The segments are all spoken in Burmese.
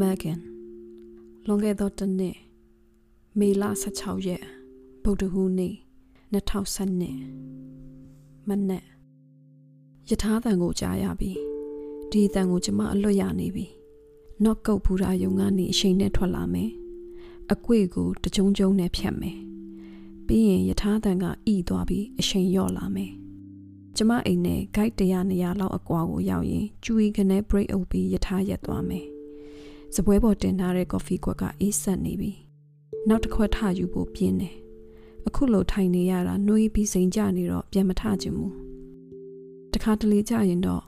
Megan လွန်ခဲ့သောတစ်နှစ်မေလ16ရက်ဗုဒ္ဓဟူးနေ့2012မနက်ယထာတန်ကိုကြားရပြီဒီတန်ကိုကျမအလွတ်ရနေပြီနော့ကုတ်ဘူရာယုံကနေအရှိန်နဲ့ထွက်လာမယ်အကွေ့ကိုတကြုံကြုံနဲ့ဖြတ်မယ်ပြီးရင်ယထာတန်ကဣသွားပြီးအရှိန်လျော့လာမယ်ကျမအိမ်နဲ့ guide 100နေရာလောက်အကွာကိုရောက်ရင်ကျူရီကနေ break အုပ်ပြီးယထာရက်သွားမယ် စပွဲပေါ်တင်ထားတဲ့ coffee ကွက်ကအေးဆက်နေပြီနောက်တစ်ခွက်ထယူဖို့ပြင်းတယ်အခုလိုထိုင်နေရတာနှွေးပြီးစိန်ကြနေတော့ပြန်မထချင်ဘူးတခါတလေကြရင်တော့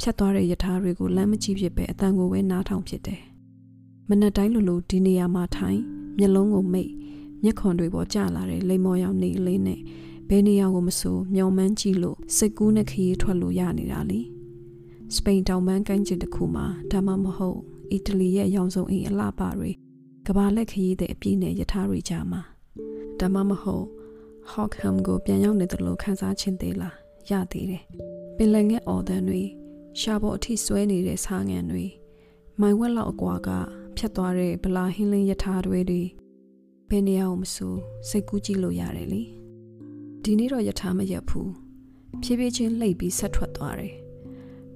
ဖြတ်သွားတဲ့ယထာတွေကိုလမ်းမကြည့်ဖြစ်ပဲအတန်ကိုပဲနားထောင်ဖြစ်တယ်မနက်တိုင်းလိုလိုဒီနေရာမှာထိုင်မျက်လုံးကိုမိတ်မျက်ခွန်တွေပေါ်ကျလာတဲ့လိမ္မော်ရောင်နေလေးနဲ့ဘယ်နေရာကိုမဆိုမျောမှန်းကြည့်လို့စိတ်ကူးနဲ့ခရီးထွက်လို့ရနေတာလीစပိန်တောင်ပန်းကိုင်းကျင်တစ်ခုမှာဒါမှမဟုတ် အီတလီရဲ့ရောင်စုံအိမ်အလှပတွေကဘာလက်ခရီးတဲ့အပြည့်နဲ့ယထာတွေကြမှာဒါမှမဟုတ် Hockham ကိုပြန်ရောက်နေတယ်လို့ခန်းစားခြင်းသေးလားရသေးတယ်ပင်လယ်ငယ်အော်တန်တွေရှာပေါ်အထိဆွဲနေတဲ့ဆားငံတွေမိုင်ဝက်လောက်အကွာကဖြတ်သွားတဲ့ဗလာဟင်းလင်းယထာတွေတွေဘယ်နေရာကိုမဆိုစိတ်ကူးကြည့်လို့ရတယ်လေဒီနေ့တော့ယထာမရက်ဘူးဖြည်းဖြည်းချင်းလှိပ်ပြီးဆက်ထွက်သွားတယ်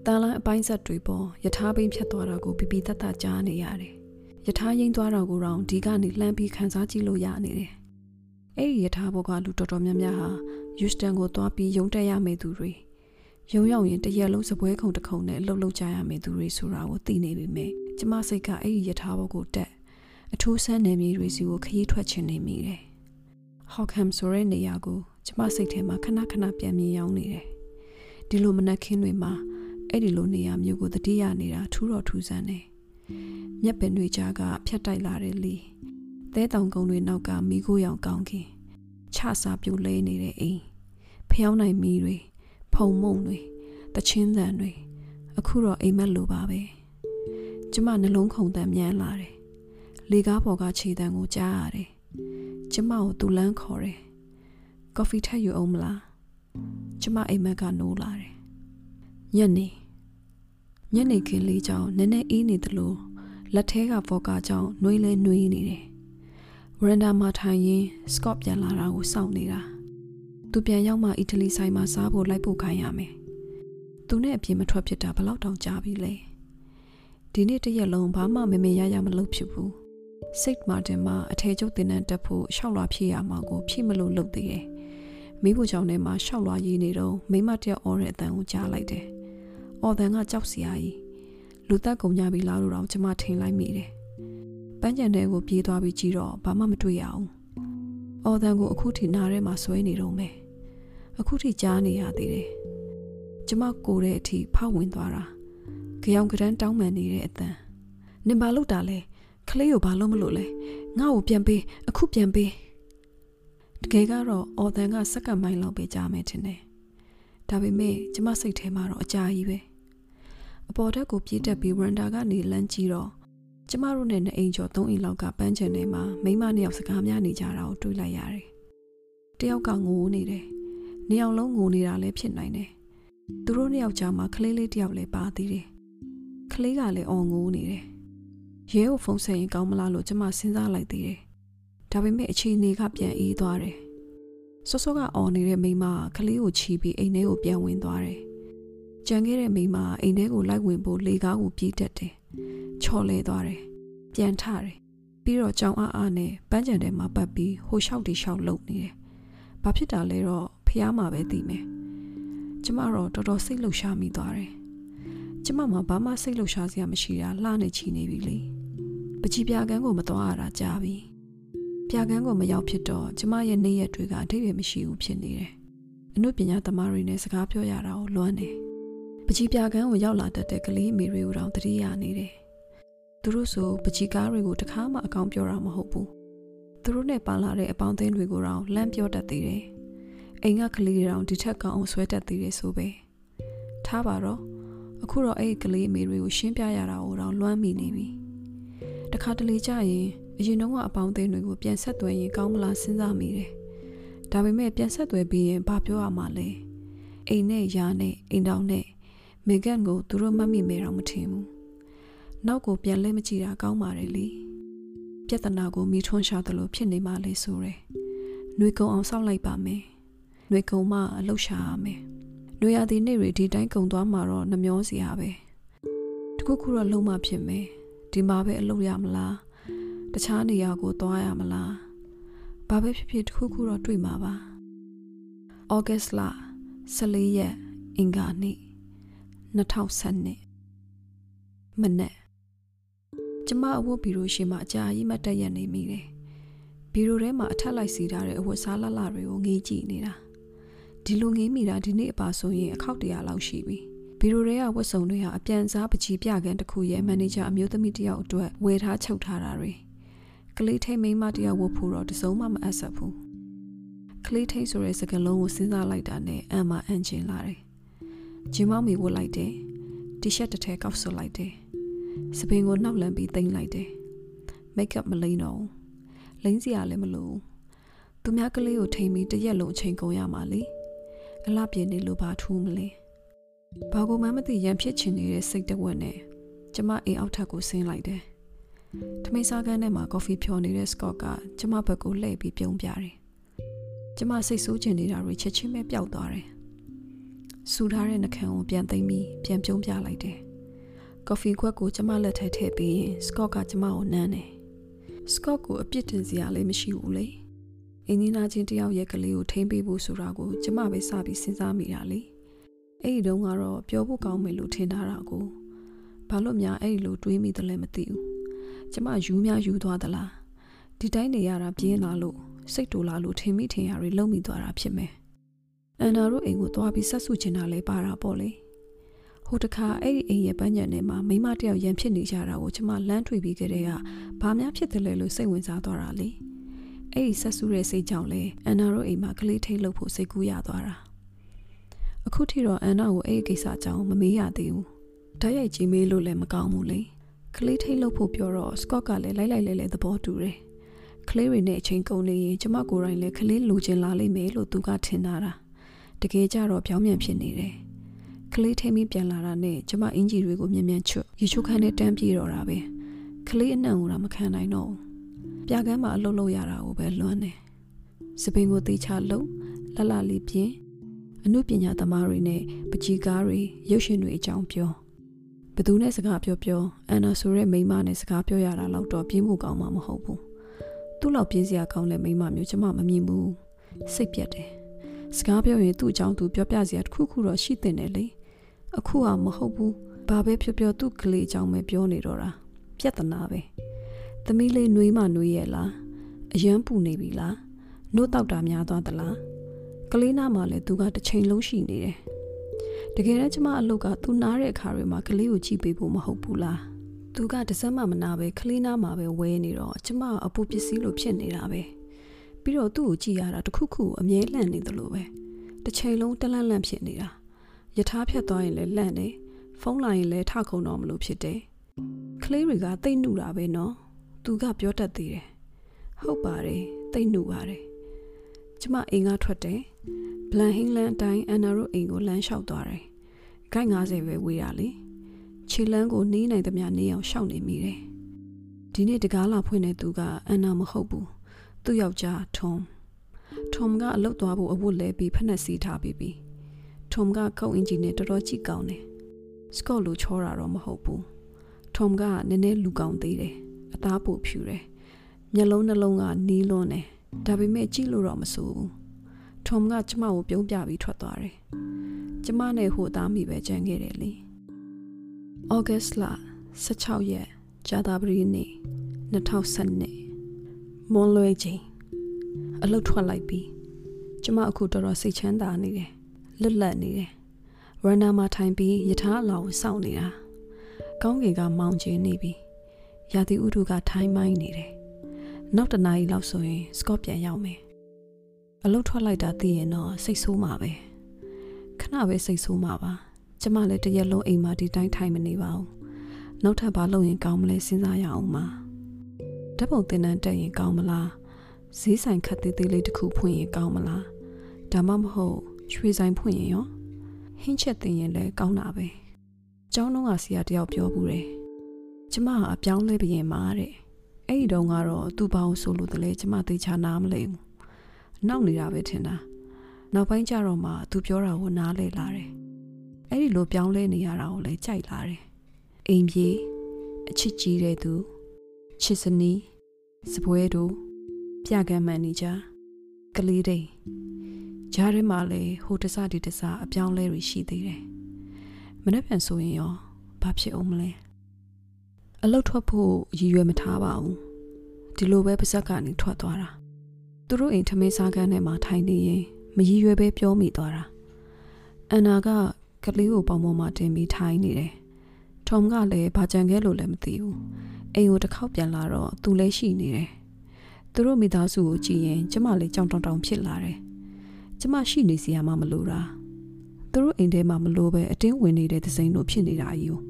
တန်လိုင်းအပိုင်းဆက်တွေပေါ်ယထာဘိန်းဖြတ်သွားတာကိုပြပြတတ်တကြားနေရတယ်ယထာရင်သွားတာကိုတော့ဒီကနေလှမ်းပြီးခန်းစားကြည့်လို့ရနေတယ်အဲ့ဒီယထာဘောကလူတော်တော်များများဟာယူစတန်ကိုသွားပြီးရုံတက်ရမယ့်သူတွေရုံရောက်ရင်တရက်လုံးစပွဲခုံတစ်ခုံနဲ့လှုပ်လှုပ်ကြရမယ့်သူတွေဆိုတာကိုသိနေပေမဲ့ကျမစိတ်ကအဲ့ဒီယထာဘောကိုတက်အထူးဆန်းနယ်မြေတွေစီကိုခရီးထွက်ချင်နေမိတယ်ဟော့ဟမ်ဆိုတဲ့နေရာကိုကျမစိတ်ထဲမှာခဏခဏပြန်မြင်ရောက်နေတယ်ဒီလိုမနက်ခင်းတွေမှာ အဲ့ဒီလိုနေရာမျိုးကိုတတိယနေတာထူးတော့ထူးဆန်းတယ်မျက်ပင်တွေကြားကဖြတ်တိုက်လာတဲ့လီသဲတောင်ကုန်းတွေနောက်ကမိခိုးရောင်ကောင်းခင်ခြစာပြိုလဲနေတဲ့အိမ်ဖျောင်းနိုင်မီတွေဖုံမုံတွေတချင်းတန်တွေအခုတော့အိမ်မက်လိုပါပဲကျမနှလုံးခုန်တန်မြန်လာတယ်လေကားပေါ်ကခြေတံကိုကြားရတယ်ကျမကိုသူလန်းခေါ်တယ်ကော်ဖီထက်ယူအောင်မလားကျမအိမ်မက်ကနိုးလာတယ်ညနေ ညနေခင်းလေးကြောင်နည်းနည်းအေးနေသလိုလက်ထဲကဖော်ကာကြောင်နှွေးလဲနှွေးနေတယ်ဝရန်ဒါမှာထိုင်ရင်းစကော့ပြန်လာတာကိုစောင့်နေတာသူပြန်ရောက်မှအီတလီဆိုင်မှာစားဖို့လိုက်ဖို့ခိုင်းရမယ်သူနဲ့အပြင်မထွက်ဖြစ်တာဘလောက်တောင်ကြာပြီလဲဒီနေ့တရက်လုံးဘာမှမမေရရမလုပ်ဖြစ်ဘူးစိတ်မာတင်မှာအထည်ချုပ်တင်တန်းတက်ဖို့ရှောက်လွာဖြည့်ရမှာကိုဖြည့်မလို့လုပ်သေးတယ်မိဖို့ကြောင့်ထဲမှာရှောက်လွာရေးနေတော့မိမတယောက်အော်တဲ့အတန်ကိုကြားလိုက်တယ် အော်တန်ကကြောက်စရာကြီးလူသက်ကုန်ကြပြီလားလို့တော့ကျမထင်လိုက်မိတယ်ပန်းကြံတဲ့ကိုပြေးသွားပြီးကြည့်တော့ဘာမှမတွေ့ရအောင်အော်တန်ကိုအခုထိနားထဲမှာဆွဲနေတော့မယ်အခုထိကြားနေရသေးတယ်ကျမကိုတဲ့အထိဖောက်ဝင်သွားတာကြောင်ကရန်တောင်းပန်နေတဲ့အတန်နင်ဘာလုပ်တာလဲကလေးကိုဘာလို့မလို့လဲငါ့ကိုပြန်ပေးအခုပြန်ပေးတကယ်ကတော့အော်တန်ကစက္ကန့်မိုင်းလောက်ပဲကြားမယ်ထင်တယ်ဒါပေမဲ့ကျမစိတ်ထဲမှာတော့အကြာကြီးပဲ အပေါ်ထက်ကိုပြေးတက်ပြီးဝရန်ဒါကနေလမ်းကြည့်တော့ကျမတို့နဲ့နှစ်အိမ်ကျော်သုံးအိမ်လောက်ကပန်းချန်ထဲမှာမိမနှစ်ယောက်စကားများနေကြတာကိုတွေ့လိုက်ရတယ်။တယောက်ကငိုနေတယ်။နှစ်ယောက်လုံးငိုနေတာလည်းဖြစ်နိုင်တယ်။သူတို့နှစ်ယောက်ကြားမှာကလေးလေးတယောက်လည်းပါသေးတယ်။ကလေးကလည်းအော်ငိုနေတယ်။ရဲကိုဖုန်းဆက်ရင်ကောင်းမလားလို့ကျမစဉ်းစားလိုက်သေးတယ်။ဒါပေမဲ့အခြေအနေကပြန်အေးသွားတယ်။စောစောကအော်နေတဲ့မိမကကလေးကိုချီပြီးအိမ်ထဲကိုပြန်ဝင်သွားတယ်။ ကြံခဲ့တဲ့မိမအိမ်ထဲကိုလိုက်ဝင်ဖို့လေကားကိုပြေးတက်တယ်။ချော်လဲသွားတယ်။ပြန်ထတယ်။ပြီးတော့ကြောင်အားအားနဲ့ပန်းကြံထဲမှာပတ်ပြီးဟိုလျှောက်တီလျှောက်လုံနေတယ်။ဘာဖြစ်တာလဲတော့ဖះမှာပဲသိမယ်။ကျမတော့တော်တော်စိတ်လှုပ်ရှားမိသွားတယ်။ကျမမှာဘာမှစိတ်လှုပ်ရှားစရာမရှိတာလှနေချီနေပြီလေ။ပကြီးပြကန်းကိုမသွားရတာကြာပြီ။ပြကန်းကိုမရောက်ဖြစ်တော့ကျမရဲ့နေ့ရက်တွေကအထိပ္ပယ်မရှိဘူးဖြစ်နေတယ်။အနုပညာသမားတွေနဲ့စကားပြောရတာကိုလွမ်းတယ်။ ပကြီးပြကန်းကိုရောက်လာတတ်တဲ့ကလေးမေတွေကိုတောင်တတိယနေတယ်။သူတို့ဆိုပကြီးကားတွေကိုတခါမှအကောင်ပြောတာမဟုတ်ဘူး။သူတို့နဲ့ပါလာတဲ့အပေါင်းအသင်းတွေကိုတောင်လမ်းပြောတတ်သေးတယ်။အိမ်ကကလေးတွေတောင်ဒီထက်ကောင်းအောင်ဆွဲတတ်သေးတယ်ဆိုပဲ။ထားပါတော့အခုတော့အဲ့ဒီကလေးမေတွေကိုရှင်းပြရတာကိုတောင်လွမ်းမိနေပြီ။တခါတလေကြရင်အရင်တော့ကအပေါင်းအသင်းတွေကိုပြန်ဆက်သွယ်ရင်ကောင်းမလားစဉ်းစားမိတယ်။ဒါပေမဲ့ပြန်ဆက်သွယ်ပြီးရင်ဘာပြောရမှာလဲ။အိမ်နဲ့ယာနဲ့အိမ်တောင်နဲ့ မေဂန်ကိုသူတို့မှတ်မိမယ်တော့မထင်ဘူးနောက်ကိုပြန်လဲမကြည့်တာကောင်းပါတယ်လေပြဿနာကိုမိထွန်းရှာသလိုဖြစ်နေမှလေဆိုရယ်နှွေကုံအောင်စောင့်လိုက်ပါမယ်နှွေကုံမှအလုရှာရမယ်နှွေရသည်နေ့တွေဒီတိုင်းကုံသွားမှာတော့နှမျောစရာပဲတခုခုတော့လုံးမဖြစ်မယ်ဒီမှာပဲအလုပ်ရမလားတခြားနေရာကိုသွားရမလားဘာပဲဖြစ်ဖြစ်တခုခုတော့တွေ့မှာပါဩဂတ်စ်လ14ရက်အင်္ဂါနေ့ 2012မနေ့ကျမအဝတ်ဘီရိုရှိမှအကြာကြီးမတ်တက်ရနေမိတယ်ဘီရိုထဲမှာအထက်လိုက်စီထားတဲ့အဝတ်စားလလတွေကိုငေးကြည့်နေတာဒီလိုငေးမိတာဒီနေ့အပါဆိုရင်အခောက်တရာလောက်ရှိပြီဘီရိုထဲကဝတ်စုံတွေဟာအပြန်စားပကြီးပြကန်တစ်ခုရဲ့မန်နေဂျာအမျိုးသမီးတယောက်အတွက်ဝယ်ထားချုပ်ထားတာတွေကလေးထိန်မိန်းမတယောက်ဝတ်ဖို့တော့တစုံမှမအပ်ဆက်ဘူးကလေးထိန်ဆိုတဲ့စကားလုံးကိုစဉ်းစားလိုက်တာနဲ့အံမအံ့ချင်လာတယ် ဂျင်းမောင်းမီဝတ်လိုက်တယ်တီရှပ်တစ်ထည်ကောက်ဆွလိုက်တယ်စပင်ကိုနှောက်လန့်ပြီးတင်လိုက်တယ်မိတ်ကပ်မလိမ့်တော့လိမ့်စရာလည်းမလိုသူများကလေးကိုထိန်ပြီးတရက်လုံးအချိန်ကုန်ရမှာလေအလှပြင်းနေလို့ဘာထူးမလဲဘာကိုမှမသိရန်ဖြစ်ချင်နေတဲ့စိတ်တဝက်နဲ့ကျမအိမ်အောက်ထပ်ကိုဆင်းလိုက်တယ်ထမိတ်စားကန်းထဲမှာကော်ဖီဖြော်နေတဲ့စကော့ကကျမဘက်ကိုလှည့်ပြီးပြုံးပြတယ်ကျမစိတ်ဆိုးချင်နေတာတွေချက်ချင်းပဲပျောက်သွားတယ် ဆူထားတဲ့နှခမ်းကိုပြန်သိမ်းပြီးပြန်ပြုံးပြလိုက်တယ်ကော်ဖီခွက်ကိုကျမလက်ထဲထည့်ပြီးရင်စကော့ကကျမကိုနမ်းတယ်စကော့ကိုအပြစ်တင်စရာလည်းမရှိဘူးလေအင်းကြီးနာချင်းတယောက်ရဲ့ကလေးကိုထိမ့်ပေးဖို့ဆိုတာကိုကျမပဲစပြီးစဉ်းစားမိတာလေအဲ့ဒီတုန်းကတော့ပြောဖို့ကောင်းမယ်လို့ထင်ထားတာကိုဘာလို့များအဲ့ဒီလိုတွေးမိတယ်လဲမသိဘူးကျမယူများယူသွားသလားဒီတိုင်းနေရတာပြင်းလာလို့စိတ်တူလာလို့ထင်မိထင်ရတွေလုံးမိသွားတာဖြစ်မယ် အန်နာတို့အိမ်ကိုသွားပြီးဆက်စုချင်တာလဲပါတာပေါ့လေဟိုတခါအဲ့ဒီအိမ်ရဲ့ပန်းညံထဲမှာမိမတယောက်ရန်ဖြစ်နေကြတာကိုကျမလမ်းထွေပြီးကြတဲ့ကဘာများဖြစ်တယ်လဲလို့စိတ်ဝင်စားသွားတာလေအဲ့ဒီဆက်စုတဲ့စိတ်ကြောင့်လဲအန်နာတို့အိမ်မှာကလေးထိတ်လို့ဖို့စိတ်ကူးရသွားတာအခုထိတော့အန်နာကိုအဲ့ဒီကိစ္စအကြောင်းမမေးရသေးဘူးဓာတ်ရိုက်ကြည့်မေးလို့လည်းမကောင်းဘူးလေကလေးထိတ်လို့ဖို့ပြောတော့စကော့ကလည်းလိုက်လိုက်လဲလဲသဘောတူတယ်ကလေးတွေနဲ့အချိန်ကုန်နေရင်ကျမကိုယ်တိုင်လည်းကလေးလူချင်းလာလိမ့်မယ်လို့သူကထင်တာတ ကယ်ကြတော့ပြောင်းပြန်ဖြစ်နေတယ်ကလေးထိမ့်ပြီးပြန်လာတာနဲ့ကျမအင်ဂျီတွေကိုမြင်မြန်ချွတ်ရေချိုးခန်းနဲ့တန်းပြေတော့တာပဲကလေးအနှံ့ကိုတော့မခံနိုင်တော့ဘူးပြကန်းမှာအလုပ်လုပ်ရတာကိုပဲလွမ်းတယ်စပင်ကိုတေချလုံလလလေးပြင်းအမှုပညာသမားတွေနဲ့ပကြီးကားတွေရုပ်ရှင်တွေအကြောင်းပြောဘသူနဲ့စကားပြောပြောအန်နာဆိုတဲ့မိန်းမနဲ့စကားပြောရတာတော့တော့ပြင်းမှုကောင်းမှာမဟုတ်ဘူးသူ့လောက်ပြင်းစရာကောင်းတဲ့မိန်းမမျိုးကျမမမြင်ဘူးစိတ်ပြက်တယ် စကားပြောရင်သူ့အကြောင်းသူပြောပြစရာတခုခုတော့ရှိတင်တယ်လေအခုဟာမဟုတ်ဘူးဘာပဲပြောပြောသူ့ကလေးအကြောင်းပဲပြောနေတော့တာပြဿနာပဲသမီးလေးနှွေးမနှွေးရဲ့လားအယမ်းပူနေပြီလားနှုတ်တောက်တာများသွားသလားကလေးနာမှာလည်းသူကတစ်ချိန်လုံးရှိနေတယ်တကယ်တမ်းကျမအလုပ်ကသူနားတဲ့အခါတွေမှာကလေးကိုကြည့်ပေးဖို့မဟုတ်ဘူးလားသူကတစက်မှမနာပဲကလေးနာမှာပဲဝဲနေတော့ကျမအပူပစ္စည်းလိုဖြစ်နေတာပဲ ပြီးတော့သူ့ကိုကြည့်ရတာတခုခုအမြဲလှန့်နေသလိုပဲတစ်ချိန်လုံးတလန့်လန့်ဖြစ်နေတာယထာဖြတ်သွားရင်လည်းလှန့်တယ်ဖုန်းလာရင်လည်းထခုံတော့မလို့ဖြစ်တယ်ကလေးတွေကတိတ်နှုတာပဲနော်သူကပြောတတ်သေးတယ်ဟုတ်ပါတယ်တိတ်နှုပါတယ်ကျမအိမ်ကထွက်တယ်ဘလန်ဟင်းလန်အတိုင်းအန်နာတို့အိမ်ကိုလမ်းလျှောက်သွားတယ်ဂိုက်90ပဲဝေးတာလေခြေလန်းကိုနေနိုင်သမျှနေအောင်ရှောက်နေမိတယ်ဒီနေ့တကားလာဖွင့်တဲ့သူကအန်နာမဟုတ်ဘူး သူ့ယောက်ျားထုံထုံကအလုတ်သွားဖို့အဝတ်လဲပြီးဖက်နှက်စီးထားပြီးပြီထုံကကုတ်အင်ဂျီနဲ့တော်တော်ကြည့်ကောင်းတယ်စကော့လိုချောတာတော့မဟုတ်ဘူးထုံကနည်းနည်းလူကောင်းသေးတယ်အသားပိုဖြူတယ်မျက်လုံးနှလုံးကနီးလွန်းတယ်ဒါပေမဲ့ကြည့်လို့တော့မဆိုးဘူးထုံကကျမကိုပြုံးပြပြီးထွက်သွားတယ်ကျမနဲ့ဟိုသားမိပဲကြံခဲ့တယ်လေဩဂတ်လ16ရက်ဂျာတာပရီနေ့2012 မွန်လွဲချင်းအလုတ်ထွက်လိုက်ပြီကျမအခုတော်တော်စိတ်ချမ်းသာနေတယ်လွတ်လပ်နေတယ်ရန်နာမှာထိုင်ပြီးယထာအလောင်စောင့်နေတာကောင်းကင်ကမောင်ကျင်းနေပြီရာသီဥတုကထိုင်းမိုင်းနေတယ်နောက်တနားရီလောက်ဆိုရင်စကော့ပြန်ရောက်မယ်အလုတ်ထွက်လိုက်တာသိရင်တော့စိတ်ဆိုးမှာပဲခဏပဲစိတ်ဆိုးမှာပါကျမလည်းတရက်လုံးအိမ်မှာဒီတိုင်းထိုင်မနေပါဘူးနောက်ထပ်ဘာလုပ်ရင်ကောင်းမလဲစဉ်းစားရအောင်ပါ ဓာတ်ပုံသင်တန်းတက်ရင်ကောင်းမလားဈေးဆိုင်ခတ်သေးသေးလေးတစ်ခုဖွင့်ရင်ကောင်းမလားဒါမှမဟုတ်ရွှေဆိုင်ဖွင့်ရင်ရောဟင်းချက်တင်ရင်လည်းကောင်းတာပဲကျောင်းလုံးကဆရာတယောက်ပြောဘူးတယ်ကျမကအပြောင်းလဲပြရင်မာတဲ့အဲ့ဒီတုန်းကတော့သူဘာလို့ဆိုလို့တလဲကျမသိချာနားမလဲဘူးနောက်နေတာပဲထင်တာနောက်ပိုင်းကျတော့မှသူပြောတာကိုနားလဲလာတယ်အဲ့ဒီလိုပြောင်းလဲနေရတာကိုလည်းကြိုက်လာတယ်အိမ်ပြေးအချစ်ကြီးတဲ့သူ ချစ်စနီးစပွဲတို့ပြကမ်းမှန်နေကြကလေးတိန်ဂျားထဲမှာလည်းဟိုတစဒီတစအပြောင်းလဲတွေရှိသေးတယ်မနေ့ပြန်ဆိုရင်ရောဘာဖြစ်အောင်မလဲအလုတ်ထွက်ဖို့ရည်ရွယ်မထားပါဘူးဒီလိုပဲပါဇက်ကနေထွက်သွားတာသူတို့အိမ်ထမင်းစားခန်းထဲမှာထိုင်နေရင်မရည်ရွယ်ပဲပြောမိသွားတာအန်နာကကလေးကိုပေါင်ပေါ်မှာတင်ပြီးထိုင်နေတယ် ထုံကလည်းဘာကြံခဲ့လို့လည်းမသိဘူးအိမ်ကိုတစ်ခေါက်ပြန်လာတော့သူလည်းရှိနေတယ်သူတို့မိသားစုကိုကြည့်ရင်ကျမလည်းကြောင်တောင်တောင်ဖြစ်လာတယ်ကျမရှိနေစီရမှမလို့တာသူတို့အိမ်ထဲမှာမလို့ပဲအတင်းဝင်နေတဲ့သစိမ်းတို့ဖြစ်နေတာကြီးကို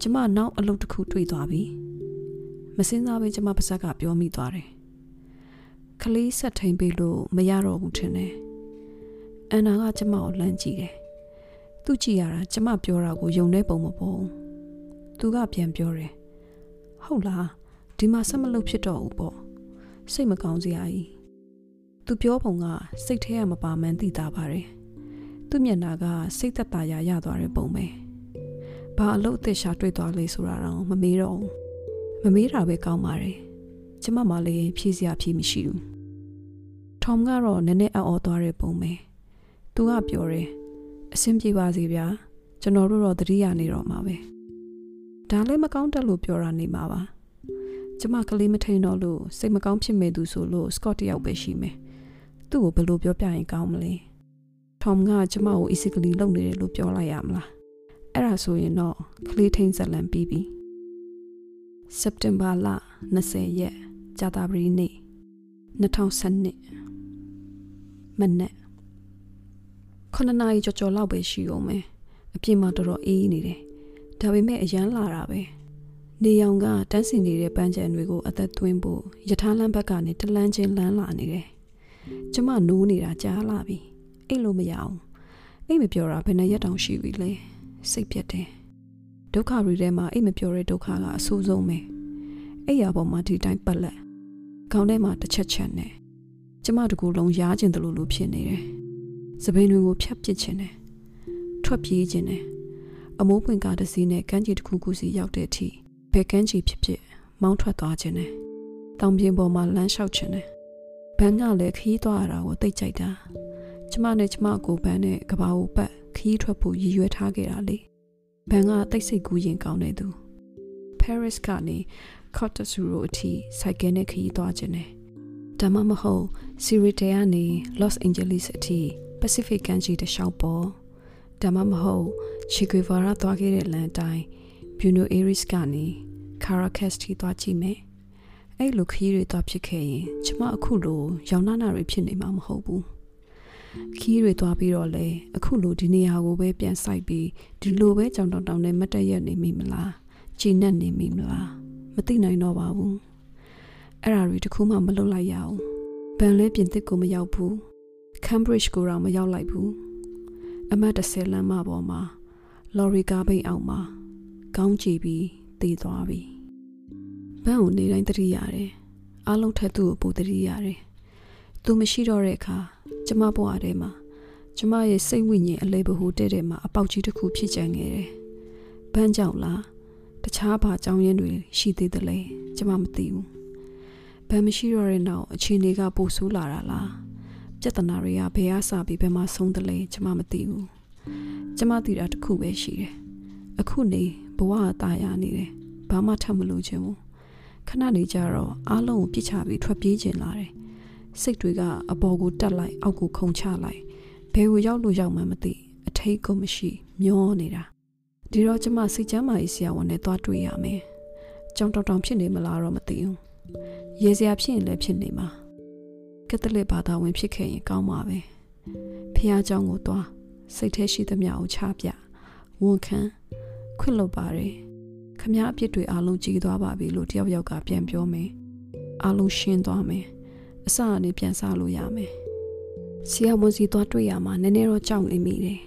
ကျမနောက်အလုပ်တစ်ခုတွေ့သွားပြီမစင်းစားပဲကျမပါဇက်ကပြောမိသွားတယ်ကလေးဆက်ထိန်ပေးလို့မရတော့ဘူးထင်တယ်အန်နာကကျမကိုလှမ်းကြည့်တယ် သူကြည့်ရတာကျမပြောတာကိုယုံနေပုံမပေါ်ဘူးသူကပြန်ပြောတယ်ဟုတ်လားဒီမှာဆက်မလုပ်ဖြစ်တော့ဘူးပေါ့စိတ်မကောင်းစရာကြီးသူပြောပုံကစိတ်ထဲကမပါမှန်းသိတာပါတယ်သူမျက်နှာကစိတ်သက်သာရာရသွားတဲ့ပုံပဲဘာအလုပ်အသက်ရှာတွေ့သွားလဲဆိုတာတော့မမေးတော့ဘူးမမေးတာပဲကောင်းပါတယ်ကျမမှလည်းဖြည့်စရာဖြည့်မရှိဘူးထောမ်ကတော့နည်းနည်းအော်သွားတဲ့ပုံပဲသူကပြောတယ် အဆင်ပြေပါစေဗျာကျွန်တော်တို့တော့တတိယနေတော့မှာပဲဒါလည်းမကောင်းတက်လို့ပြောတာနေမှာပါကျမကလေးမထိန်တော့လို့စိတ်မကောင်းဖြစ်မဲ့သူဆိုလို့စကော့တယောက်ပဲရှိမယ်သူ့ကိုဘယ်လိုပြောပြရင်ကောင်းမလဲထောင်ကကျမကို easily လုပ်နေတယ်လို့ပြောလိုက်ရမလားအဲ့ဒါဆိုရင်တော့ကလေးထိန်ဇလံပြီးပြီ September လ20ရက်ကြာသပတေးနေ့2012မနက် 9နာရီကျော်ကျော်လောက်ပဲရှိအောင်မယ်အပြင်မှာတော်တော်အေးနေတယ်ဒါပေမဲ့အရန်လာတာပဲနေရောင်ကတန်းစင်နေတဲ့ပန်းချံတွေကိုအသက်သွင်းဖို့ယထာလမ်းဘက်ကနေတလန်းချင်းလန်းလာနေတယ်ကျမနိုးနေတာကြားလာပြီအိတ်လို့မရအောင်အိတ်မပြောတာဘယ်နဲ့ရက်တောင်ရှိပြီလဲစိတ်ပြတ်တယ်ဒုက္ခတွေထဲမှာအိတ်မပြောတဲ့ဒုက္ခကအဆိုးဆုံးပဲအိတ်ရပေါ်မှာဒီတိုင်းပတ်လက်ခေါင်းထဲမှာတစ်ချက်ချက်နဲ့ကျမတကူလုံးရားကျင်တယ်လို့လို့ဖြစ်နေတယ် စပိန်တွေကိုဖြတ်ပစ်ခြင်းနဲ့ထွက်ပြေးခြင်းနဲ့အမိုးပွင့်ကားတစ်စီးနဲ့ကမ်းခြေတစ်ခုခုစီရောက်တဲ့အထိဘယ်ကမ်းခြေဖြစ်ဖြစ်မောင်းထွက်သွားခြင်းနဲ့တောင်ပြင်ပေါ်မှာလမ်းလျှောက်ခြင်းနဲ့ဘန်းကလည်းခီးသွားရတာကိုသိကြိုက်တာကျမနဲ့ကျမကိုဘန်းနဲ့ကဘာကိုပတ်ခီးထွက်ဖို့ရည်ရွယ်ထားခဲ့တာလေဘန်းကတိတ်ဆိတ်ကူးရင်ကောင်းနေသူ Paris ကနေ Côte d'Azur အထိစိုက်ကယ်နဲ့ခီးသွားခြင်းနဲ့ဒါမှမဟုတ် Sirte ကနေ Los Angeles အထိ Pacific ကမ်းခြေတစ်လျှောက်ပေါ်ဒါမှမဟုတ် Che Guevara သွားခဲ့တဲ့လမ်းတိုင်း Buenos Aires ကနေ Caracas ထိသွားကြည့်မယ်အဲ့လိုခရီးတွေသွားဖြစ်ခဲ့ရင်ကျမအခုလိုရောင်နာနာတွေဖြစ်နေမှာမဟုတ်ဘူးခီးတွေသွားပြီးတော့လေအခုလိုဒီနေရာကိုပဲပြန်ဆိုင်ပြီးဒီလိုပဲကြောင်တောင်တောင်နဲ့မတက်ရက်နေမိမလားကြည်နက်နေမိမလားမသိနိုင်တော့ပါဘူးအဲ့ဒါတွေတခုမှမလုပ်လိုက်ရအောင်ဘန်လဲပြင်သစ်ကိုမရောက်ဘူး Cambridge ကိုတော့မရောက်လိုက်ဘူးအမတ်30လမ်းမပေါ်မှာလော်ရီကားပိတ်အောင်မှာကောင်းကြည့်ပြီးတည်သွားပြီဘန်းကိုနေတိုင်းတတိရတယ်အားလုံးထက်သူ့ကိုပိုတတိရတယ်သူမရှိတော့တဲ့အခါကျမဘဝထဲမှာကျမရဲ့စိတ်ဝိညာဉ်အလေးဘဟုတဲ့တဲ့မှာအပေါက်ကြီးတစ်ခုဖြစ်ကြံခဲ့တယ်ဘန်းကြောင့်လားတခြားဘာကြောင့်ရင်းတွေရှိသေးတယ်လဲကျမမသိဘူးဘန်းမရှိတော့တဲ့နောက်အချိန်တွေကပိုဆိုးလာတာလား ပြဿနာတွေကဘယ်အစပြီးဘယ်မှာဆုံးတယ်လဲကျမမသိဘူးကျမသိတာတစ်ခုပဲရှိတယ်အခုနေဘဝအသားရနေတယ်ဘာမှထပ်မလို့ခြင်းဘူးခဏနေကြတော့အားလုံးကိုပြစ်ချပြီးထွက်ပြေးခြင်းလာတယ်စိတ်တွေကအပေါ်ကိုတက်လိုက်အောက်ကိုခုန်ချလိုက်ဘယ်ကိုရောက်လို့ရောက်မှမသိအထိတ်ကိုမရှိ မျောနေတာဒီတော့ကျမစိတ်ချမ်းမာရေးဆရာဝန်နဲ့သွားတွေ့ရမယ်ကြောင်တောင်တောင်ဖြစ်နေမလားတော့မသိဘူးရေစရာဖြစ်ရင်လည်းဖြစ်နေမှာ ကက်သလစ်ဘာသာဝင်ဖြစ်ခဲ့ရင်ကောင်းပါပဲဖះเจ้าကိုသွားစိတ်ထဲရှိသမျှကိုချပြဝန်ခံခွင့်လွတ်ပါတယ်ခမအပြစ်တွေအလုံးကြည်သွားပါပြီလို့တယောက်ယောက်ကပြန်ပြောမယ်အလုံးရှင်းသွားမယ်အစအနေပြန်စားလို့ရမယ်ဆရာဝန်စီသွားတွေ့ရမှာနည်းနည်းတော့ကြောက်နေမိတယ်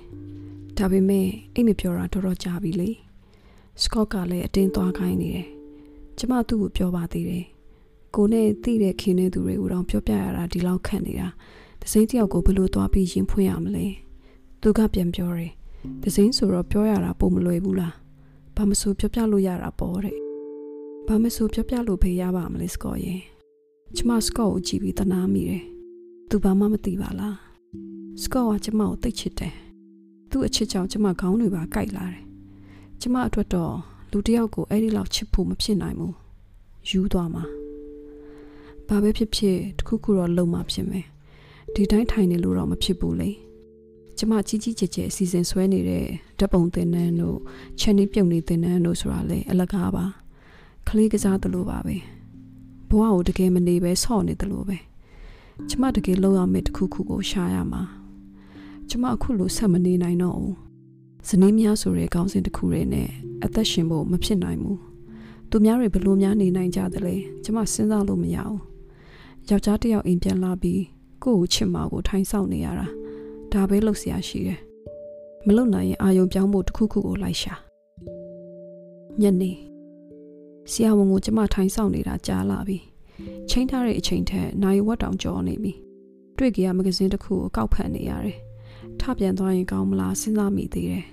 ဒါပေမဲ့အိတ်မပြောတာတော်တော်ကြာပြီလေ စကော့ကလည်းအတင်းသွားခိုင်းနေတယ်ကျမသူ့ကိုပြောပါသေးတယ် ကိုနဲ့တိတဲ့ခင်တဲ့သူတွေကိုတော့ပြောပြရတာဒီလောက်ခန့်နေတာဒစိမ့်တယောက်ကိုဘယ်လိုသွားပြီးရင်ဖွင့်ရမလဲသူကပြန်ပြောတယ်ဒစိမ့်ဆိုတော့ပြောရတာပုံမလွယ်ဘူးလားဘာမဆိုပြောပြလို့ရတာပေါ့တဲ့ဘာမဆိုပြောပြလို့ဖေးရပါမလဲစကော့ရဲ့ကျမစကော့ကိုကြည့်ပြီးတနာမိတယ်သူဘာမှမသိပါလားစကော့ကကျမကိုတိတ်ချစ်တယ်သူ့အချစ်ကြောင့်ကျမခေါင်းတွေပါကိုက်လာတယ်ကျမအတွက်တော့လူတစ်ယောက်ကိုအဲ့ဒီလောက်ချစ်ဖို့မဖြစ်နိုင်ဘူးယူသွားမှာ ဘာပဲဖြစ်ဖြစ်တခုခုတော့လုံမှာဖြစ်မယ်ဒီတိုင်းထိုင်နေလို့တော့မဖြစ်ဘူးလေကျမကြီးကြီးကျယ်ကျယ်အစီအစဉ်ဆွဲနေတဲ့ဓာတ်ပုံသင်တန်းတို့ချက်နေပြုတ်နေသင်တန်းတို့ဆိုတာလေအလကားပါကလေးကစားသလိုပါပဲဘဝကိုတကယ်မနေပဲဆော့နေသလိုပဲကျမတကယ်လောက်ရမယ့်တခုခုကိုရှာရမှာကျမအခုလိုဆက်မနေနိုင်တော့ဘူးဇနီးများဆိုတဲ့ခေါင်းစဉ်တစ်ခုတွေနဲ့အသက်ရှင်ဖို့မဖြစ်နိုင်ဘူးသူများတွေဘလို့များနေနိုင်ကြသလဲကျမစဉ်းစားလို့မရဘူး ယောက်ျားတစ်ယောက်အိမ်ပြန်လာပြီးကိုယ့်ကိုချစ်မှာကိုထိုင်ဆောင်နေရတာဒါပဲလုပ်เสียရှိတယ်မလုပ်နိုင်ရင်အာယုံပြောင်းဖို့တစ်ခုခုကိုလိုက်ရှာညနေဆရာဝန်ကိုကျမထိုင်ဆောင်နေတာကြားလာပြီချိန်ထားတဲ့အချိန်ထက်နိုင်ဝက်တောင်ကြောနေပြီတွေ့ကြရမဂဇင်းတစ်ခုကိုကောက်ဖတ်နေရတယ်ထပြန်သွားရင်ကောင်းမလားစဉ်းစားမိသေးတယ်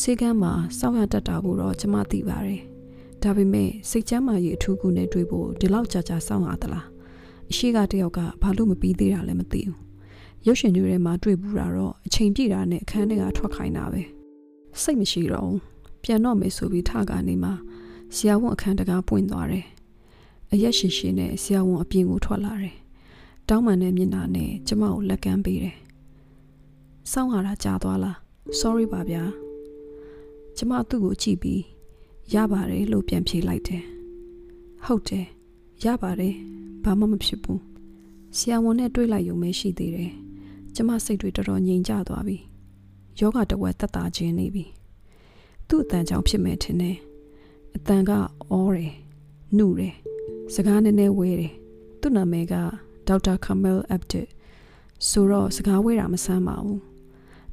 စေကမ်းမှာစောက်ရတတ်တာကိုတော့ကျမသိပါတယ်ဒါပေမဲ့စိတ်ချမ်းသာရေးအထူးကူနဲ့တွေ့ဖို့ဒီလောက်ကြာကြာစောင့်ရသလား အရှိကတယောက်ကဘာလို့မပြီးသေးတာလဲမသိဘူးရုပ်ရှင်တွေထဲမှာတွေ့ဘူးတာတော့အချိန်ပြည့်တာနဲ့အခန်းထဲကထွက်ခိုင်းတာပဲစိတ်မရှိတော့ဘူးပြန်တော့မယ်ဆိုပြီးထကနေမှဆရာဝန်အခန်းတကားပွင့်သွားတယ်အရက်ရှိရှိနဲ့ဆရာဝန်အပြင်ကိုထွက်လာတယ်တောင်းပန်တဲ့မျက်နှာနဲ့ကျမကိုလက်ကမ်းပေးတယ်စောင့်ရတာကြာသွားလား sorry ပါဗျာကျမသူ့ကိုကြည့်ပြီးရပါတယ်လို့ပြန်ဖြေလိုက်တယ်ဟုတ်တယ်ရပါတယ် ဘာမှမဖြစ်ဘူးဆရာဝန်နဲ့တွေ့လိုက်ရုံပဲရှိသေးတယ်ကျမစိတ်တွေတော်တော်ငြိမ်ကျသွားပြီယောဂတဝက်တက်တာခြင်းနေပြီသူ့အတန်ကြောင့်ဖြစ်မယ်ထင်တယ်အတန်ကအော်တယ်နှုတယ်စကားနည်းနည်းဝဲတယ်သူ့နာမည်ကဒေါက်တာကာမဲလ်အပ်ဒစ်ဆိုတော့စကားဝဲတာမဆန်းပါဘူး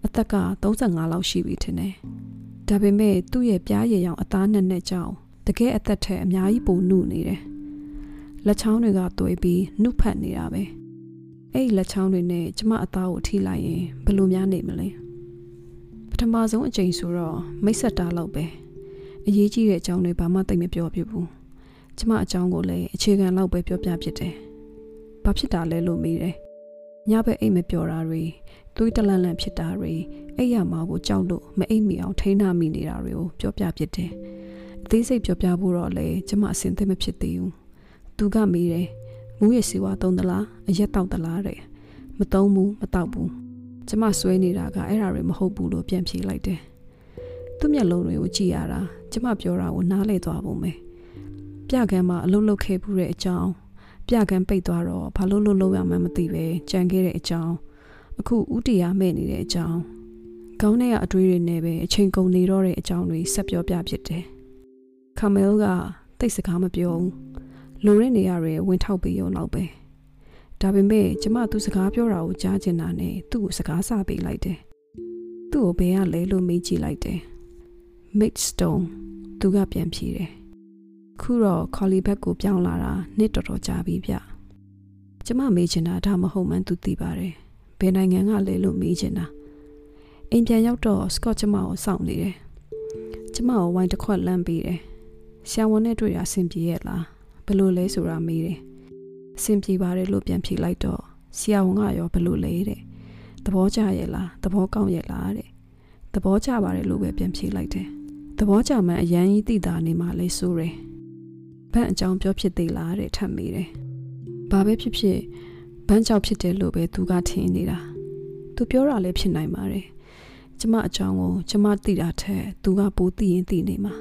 အသက်က35လောက်ရှိပြီထင်တယ်ဒါပေမဲ့သူ့ရဲ့ပြားရည်ရောင်အသားနဲ့နဲ့ကြောင့်တကယ်အသက်ထက်အများကြီးပိုနှုနေတယ် လက်ချောင်းတွေကသွေးပြီးနှုတ်ဖက်နေတာပဲအဲ့ဒီလက်ချောင်းတွေနဲ့ကျမအသားကိုထိလိုက်ရင်ဘယ်လိုများနေမလဲပထမဆုံးအချိန်ဆိုတော့မိတ်ဆက်တာလောက်ပဲအရေးကြီးတဲ့အကြောင်းတွေဘာမှသိမပြောပြဘူးကျမအကြောင်းကိုလည်းအခြေခံလောက်ပဲပြောပြဖြစ်တယ်ဘာဖြစ်တာလဲလို့မေးတယ်ညဘက်အိတ်မပြောတာတွေသွေးတလန့်လန့်ဖြစ်တာတွေအိတ်ရမှာကိုကြောက်လို့မအိတ်မိအောင်ထိန်းနာမိနေတာတွေကိုပြောပြဖြစ်တယ်အသေးစိတ်ပြောပြဖို့တော့လေကျမအစင်သိမဖြစ်သေးဘူး သူကမေးတယ်မူးရစီဝါသုံးသလားအရက်တောက်သလားတဲ့မသုံးဘူးမတောက်ဘူးကျမဆွဲနေတာကအဲ့ဒါတွေမဟုတ်ဘူးလို့ပြန်ဖြေလိုက်တယ်သူ့မျက်လုံးတွေကိုကြည့်ရတာကျမပြောတာကိုနားလေသွားပုံပဲပြကန်းမှာအလုပ်လုပ်ခဲ့မှုတဲ့အကြောင်းပြကန်းပိတ်သွားတော့ဘာလို့လို့လုပ်ရမှန်းမသိပဲကြံခဲ့တဲ့အကြောင်းအခုဥတီယာမဲ့နေတဲ့အကြောင်းခေါင်းထဲကအတွေးတွေနဲ့ပဲအချိန်ကုန်နေတော့တဲ့အကြောင်းတွေဆက်ပြောပြဖြစ်တယ်ခမဲလ်ကတိတ်စကားမပြောဘူး လိုတဲ့နေရာတွေဝင်ထောက်ပြီးရုံတော့ပဲဒါပေမဲ့ကျမသူစကားပြောတာကိုကြားချင်တာနဲ့သူ့ကိုစကားစပေးလိုက်တယ်သူ့ကိုဘယ်ကလဲလို့မေးကြည့်လိုက်တယ် Midstone သူကပြန်ဖြေတယ်ခုတော့ Collie Bag ကိုပြောင်းလာတာနှစ်တော်တော်ကြာပြီဗျကျမမေးချင်တာဒါမဟုတ်မှန်းသူသိပါတယ်ဘယ်နိုင်ငံကလဲလို့မေးချင်တာအိမ်ပြန်ရောက်တော့ Scott ကျမကိုစောင့်နေတယ်ကျမကိုဝိုင်းတစ်ခွက်လမ်းပေးတယ်ဆရာဝန်နဲ့တွေ့တာအဆင်ပြေရဲ့လား ဘယ်လိုလဲဆိုတာမေးတယ်အဆင်ပြေပါတယ်လို့ပြန်ဖြေလိုက်တော့ဆရာဝန်ကရောဘယ်လိုလဲတဲ့သဘောကျရဲ့လားသဘောကောင်းရဲ့လားတဲ့သဘောကျပါတယ်လို့ပဲပြန်ဖြေလိုက်တယ်သဘောကျမှအရန်ကြီးသိတာနေမှလဲဆိုတယ်ဘန့်အကြောင်းပြောဖြစ်သေးလားတဲ့ထပ်မိတယ်ဘာပဲဖြစ်ဖြစ်ဘန့်ကြောင့်ဖြစ်တယ်လို့ပဲသူကထင်နေတာသူပြောတာလည်းဖြစ်နိုင်ပါတယ်ကျမအကြောင်းကိုကျမသိတာထက်သူကပိုသိရင်သိနေမှာ